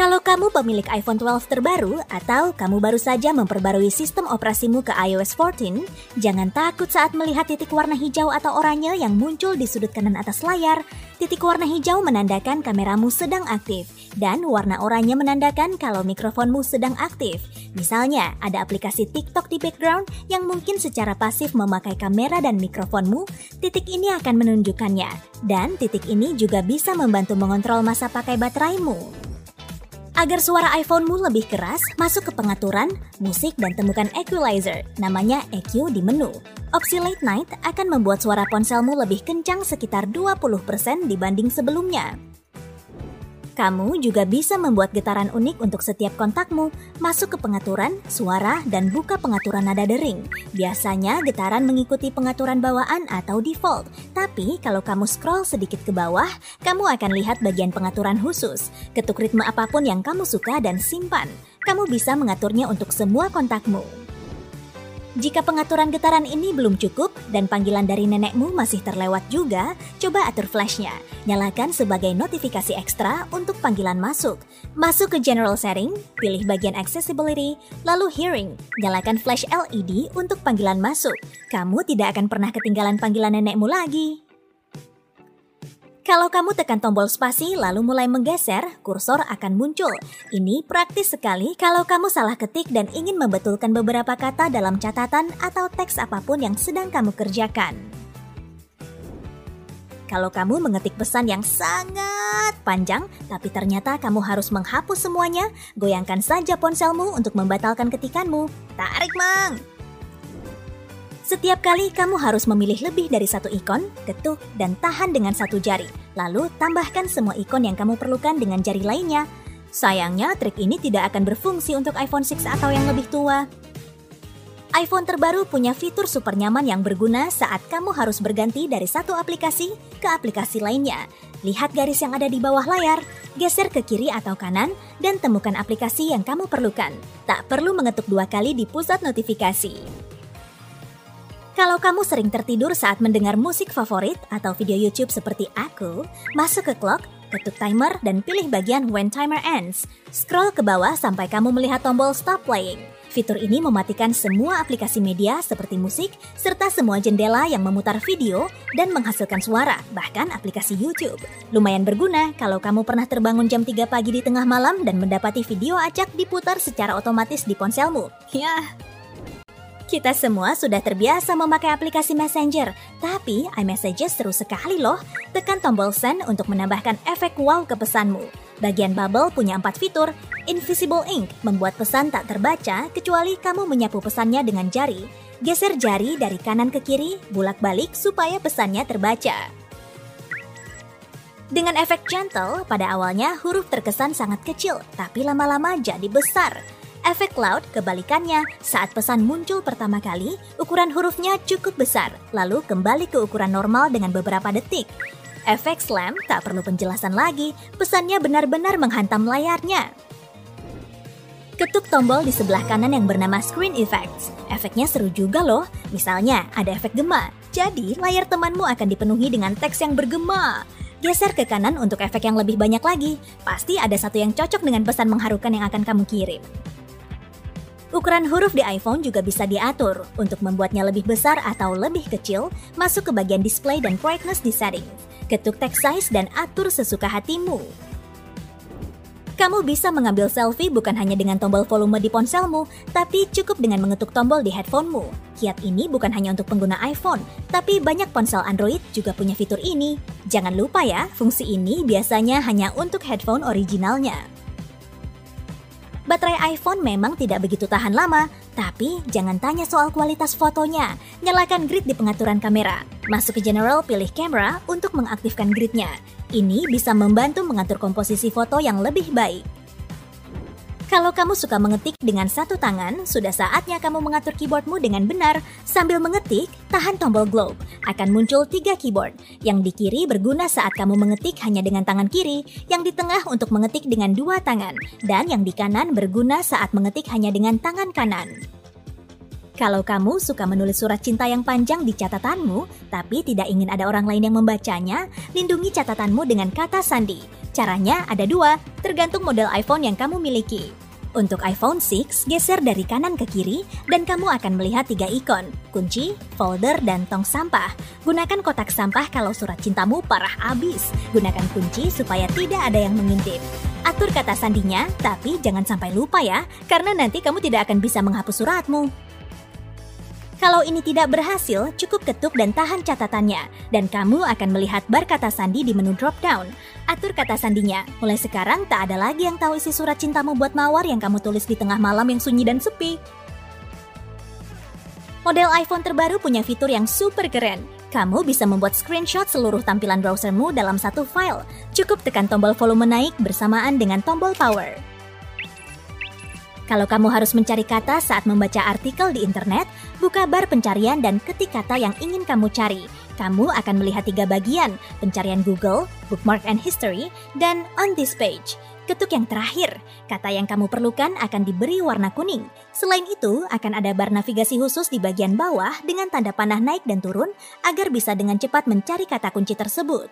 Kalau kamu pemilik iPhone 12 terbaru atau kamu baru saja memperbarui sistem operasimu ke iOS 14, jangan takut saat melihat titik warna hijau atau oranye yang muncul di sudut kanan atas layar. Titik warna hijau menandakan kameramu sedang aktif dan warna oranye menandakan kalau mikrofonmu sedang aktif. Misalnya, ada aplikasi TikTok di background yang mungkin secara pasif memakai kamera dan mikrofonmu, titik ini akan menunjukkannya. Dan titik ini juga bisa membantu mengontrol masa pakai bateraimu. Agar suara iPhone-mu lebih keras, masuk ke pengaturan, musik, dan temukan equalizer, namanya EQ di menu. Opsi late night akan membuat suara ponselmu lebih kencang sekitar 20% dibanding sebelumnya. Kamu juga bisa membuat getaran unik untuk setiap kontakmu, masuk ke pengaturan, suara, dan buka pengaturan nada dering. Biasanya getaran mengikuti pengaturan bawaan atau default, tapi kalau kamu scroll sedikit ke bawah, kamu akan lihat bagian pengaturan khusus. Ketuk ritme apa pun yang kamu suka dan simpan. Kamu bisa mengaturnya untuk semua kontakmu. Jika pengaturan getaran ini belum cukup dan panggilan dari nenekmu masih terlewat juga, coba atur flashnya. Nyalakan sebagai notifikasi ekstra untuk panggilan masuk. Masuk ke General Setting, pilih bagian Accessibility, lalu Hearing. Nyalakan flash LED untuk panggilan masuk. Kamu tidak akan pernah ketinggalan panggilan nenekmu lagi. Kalau kamu tekan tombol spasi lalu mulai menggeser, kursor akan muncul. Ini praktis sekali kalau kamu salah ketik dan ingin membetulkan beberapa kata dalam catatan atau teks apa pun yang sedang kamu kerjakan. Kalau kamu mengetik pesan yang sangat panjang, tapi ternyata kamu harus menghapus semuanya, goyangkan saja ponselmu untuk membatalkan ketikanmu. Tarik, Mang! Setiap kali kamu harus memilih lebih dari satu ikon, ketuk, dan tahan dengan satu jari. Lalu tambahkan semua ikon yang kamu perlukan dengan jari lainnya. Sayangnya, trik ini tidak akan berfungsi untuk iPhone 6 atau yang lebih tua. iPhone terbaru punya fitur super nyaman yang berguna saat kamu harus berganti dari satu aplikasi ke aplikasi lainnya. Lihat garis yang ada di bawah layar, geser ke kiri atau kanan, dan temukan aplikasi yang kamu perlukan. Tak perlu mengetuk dua kali di pusat notifikasi. Kalau kamu sering tertidur saat mendengar musik favorit atau video YouTube seperti aku, masuk ke clock, ketuk timer, dan pilih bagian when timer ends. Scroll ke bawah sampai kamu melihat tombol stop playing. Fitur ini mematikan semua aplikasi media seperti musik, serta semua jendela yang memutar video dan menghasilkan suara, bahkan aplikasi YouTube. Lumayan berguna kalau kamu pernah terbangun jam 3 pagi di tengah malam dan mendapati video acak diputar secara otomatis di ponselmu. Ya, kita semua sudah terbiasa memakai aplikasi Messenger, tapi iMessages seru sekali loh. Tekan tombol send untuk menambahkan efek wow ke pesanmu. Bagian bubble punya empat fitur. Invisible Ink membuat pesan tak terbaca kecuali kamu menyapu pesannya dengan jari. Geser jari dari kanan ke kiri, bulak-balik supaya pesannya terbaca. Dengan efek gentle, pada awalnya huruf terkesan sangat kecil, tapi lama-lama jadi besar. Efek cloud kebalikannya, saat pesan muncul pertama kali, ukuran hurufnya cukup besar, lalu kembali ke ukuran normal dengan beberapa detik. Efek slam tak perlu penjelasan lagi, pesannya benar-benar menghantam layarnya. Ketuk tombol di sebelah kanan yang bernama Screen Effects. Efeknya seru juga loh. Misalnya, ada efek gema. Jadi, layar temanmu akan dipenuhi dengan teks yang bergema. Geser ke kanan untuk efek yang lebih banyak lagi. Pasti ada satu yang cocok dengan pesan mengharukan yang akan kamu kirim. Ukuran huruf di iPhone juga bisa diatur untuk membuatnya lebih besar atau lebih kecil, masuk ke bagian display dan brightness di setting. Ketuk text size dan atur sesuka hatimu. Kamu bisa mengambil selfie bukan hanya dengan tombol volume di ponselmu, tapi cukup dengan mengetuk tombol di headphonemu. Kiat ini bukan hanya untuk pengguna iPhone, tapi banyak ponsel Android juga punya fitur ini. Jangan lupa ya, fungsi ini biasanya hanya untuk headphone originalnya. Baterai iPhone memang tidak begitu tahan lama, tapi jangan tanya soal kualitas fotonya. Nyalakan grid di pengaturan kamera. Masuk ke General, pilih Camera untuk mengaktifkan gridnya. Ini bisa membantu mengatur komposisi foto yang lebih baik. Kalau kamu suka mengetik dengan satu tangan, sudah saatnya kamu mengatur keyboardmu dengan benar. Sambil mengetik, tahan tombol globe. Akan muncul tiga keyboard. Yang di kiri berguna saat kamu mengetik hanya dengan tangan kiri, yang di tengah untuk mengetik dengan dua tangan, dan yang di kanan berguna saat mengetik hanya dengan tangan kanan. Kalau kamu suka menulis surat cinta yang panjang di catatanmu, tapi tidak ingin ada orang lain yang membacanya, lindungi catatanmu dengan kata sandi. Caranya ada dua, tergantung model iPhone yang kamu miliki. Untuk iPhone 6, geser dari kanan ke kiri dan kamu akan melihat tiga ikon, kunci, folder, dan tong sampah. Gunakan kotak sampah kalau surat cintamu parah abis. Gunakan kunci supaya tidak ada yang mengintip. Atur kata sandinya, tapi jangan sampai lupa ya, karena nanti kamu tidak akan bisa menghapus suratmu. Kalau ini tidak berhasil, cukup ketuk dan tahan catatannya, dan kamu akan melihat bar kata sandi di menu drop-down. Atur kata sandinya, mulai sekarang tak ada lagi yang tahu isi surat cintamu buat mawar yang kamu tulis di tengah malam yang sunyi dan sepi. Model iPhone terbaru punya fitur yang super keren. Kamu bisa membuat screenshot seluruh tampilan browsermu dalam satu file. Cukup tekan tombol volume naik bersamaan dengan tombol power. Kalau kamu harus mencari kata saat membaca artikel di internet, buka bar pencarian dan ketik kata yang ingin kamu cari. Kamu akan melihat tiga bagian, pencarian Google, bookmark and history, dan on this page. Ketuk yang terakhir, kata yang kamu perlukan akan diberi warna kuning. Selain itu, akan ada bar navigasi khusus di bagian bawah dengan tanda panah naik dan turun agar bisa dengan cepat mencari kata kunci tersebut.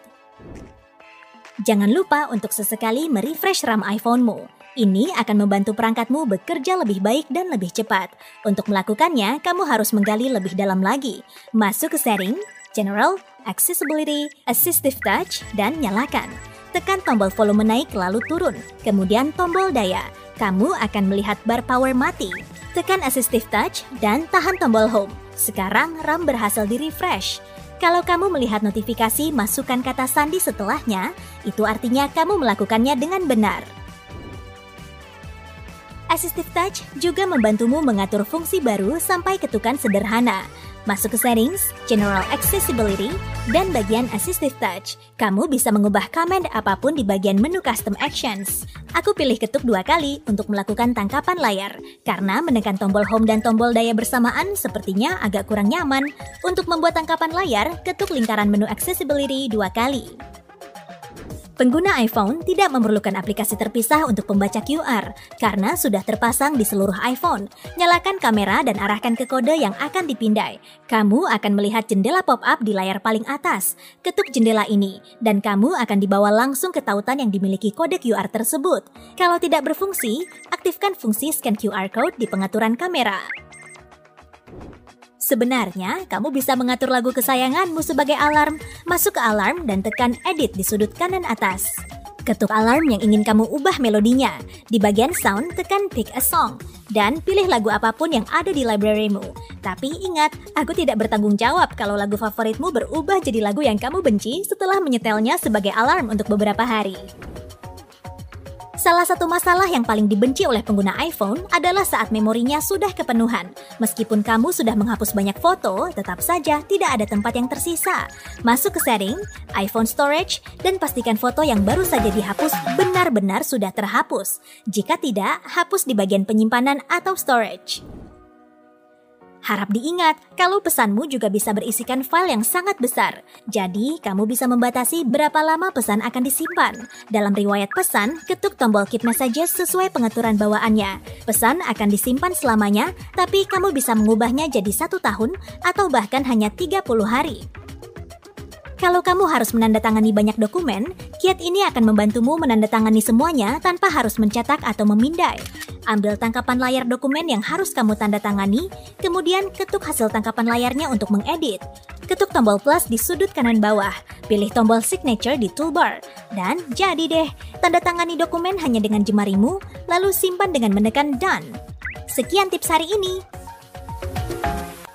Jangan lupa untuk sesekali merefresh RAM iPhone-mu. Ini akan membantu perangkatmu bekerja lebih baik dan lebih cepat. Untuk melakukannya, kamu harus menggali lebih dalam lagi. Masuk ke Setting, General, Accessibility, Assistive Touch, dan nyalakan. Tekan tombol volume naik lalu turun, kemudian tombol daya. Kamu akan melihat bar power mati. Tekan Assistive Touch dan tahan tombol Home. Sekarang RAM berhasil di-refresh. Kalau kamu melihat notifikasi masukkan kata sandi setelahnya, itu artinya kamu melakukannya dengan benar. Assistive Touch juga membantumu mengatur fungsi baru sampai ketukan sederhana. Masuk ke Settings, General Accessibility, dan bagian Assistive Touch. Kamu bisa mengubah command apa pun di bagian menu Custom Actions. Aku pilih ketuk dua kali untuk melakukan tangkapan layar, karena menekan tombol Home dan tombol daya bersamaan sepertinya agak kurang nyaman. Untuk membuat tangkapan layar, ketuk lingkaran menu Accessibility dua kali. Pengguna iPhone tidak memerlukan aplikasi terpisah untuk pembaca QR karena sudah terpasang di seluruh iPhone. Nyalakan kamera dan arahkan ke kode yang akan dipindai. Kamu akan melihat jendela pop-up di layar paling atas. Ketuk jendela ini dan kamu akan dibawa langsung ke tautan yang dimiliki kode QR tersebut. Kalau tidak berfungsi, aktifkan fungsi scan QR code di pengaturan kamera. Sebenarnya, kamu bisa mengatur lagu kesayanganmu sebagai alarm. Masuk ke alarm dan tekan edit di sudut kanan atas. Ketuk alarm yang ingin kamu ubah melodinya. Di bagian sound, tekan pick a song. Dan pilih lagu apa pun yang ada di librarymu. Tapi ingat, aku tidak bertanggung jawab kalau lagu favoritmu berubah jadi lagu yang kamu benci setelah menyetelnya sebagai alarm untuk beberapa hari. Salah satu masalah yang paling dibenci oleh pengguna iPhone adalah saat memorinya sudah kepenuhan. Meskipun kamu sudah menghapus banyak foto, tetap saja tidak ada tempat yang tersisa. Masuk ke setting, iPhone storage, dan pastikan foto yang baru saja dihapus benar-benar sudah terhapus. Jika tidak, hapus di bagian penyimpanan atau storage. Harap diingat, kalau pesanmu juga bisa berisikan file yang sangat besar. Jadi, kamu bisa membatasi berapa lama pesan akan disimpan. Dalam riwayat pesan, ketuk tombol Keep Messages sesuai pengaturan bawaannya. Pesan akan disimpan selamanya, tapi kamu bisa mengubahnya jadi satu tahun atau bahkan hanya 30 hari. Kalau kamu harus menandatangani banyak dokumen, kiat ini akan membantumu menandatangani semuanya tanpa harus mencetak atau memindai. Ambil tangkapan layar dokumen yang harus kamu tandatangani, kemudian ketuk hasil tangkapan layarnya untuk mengedit. Ketuk tombol plus di sudut kanan bawah, pilih tombol signature di toolbar, dan jadi deh, tanda tangani dokumen hanya dengan jemarimu, lalu simpan dengan menekan done. Sekian tips hari ini.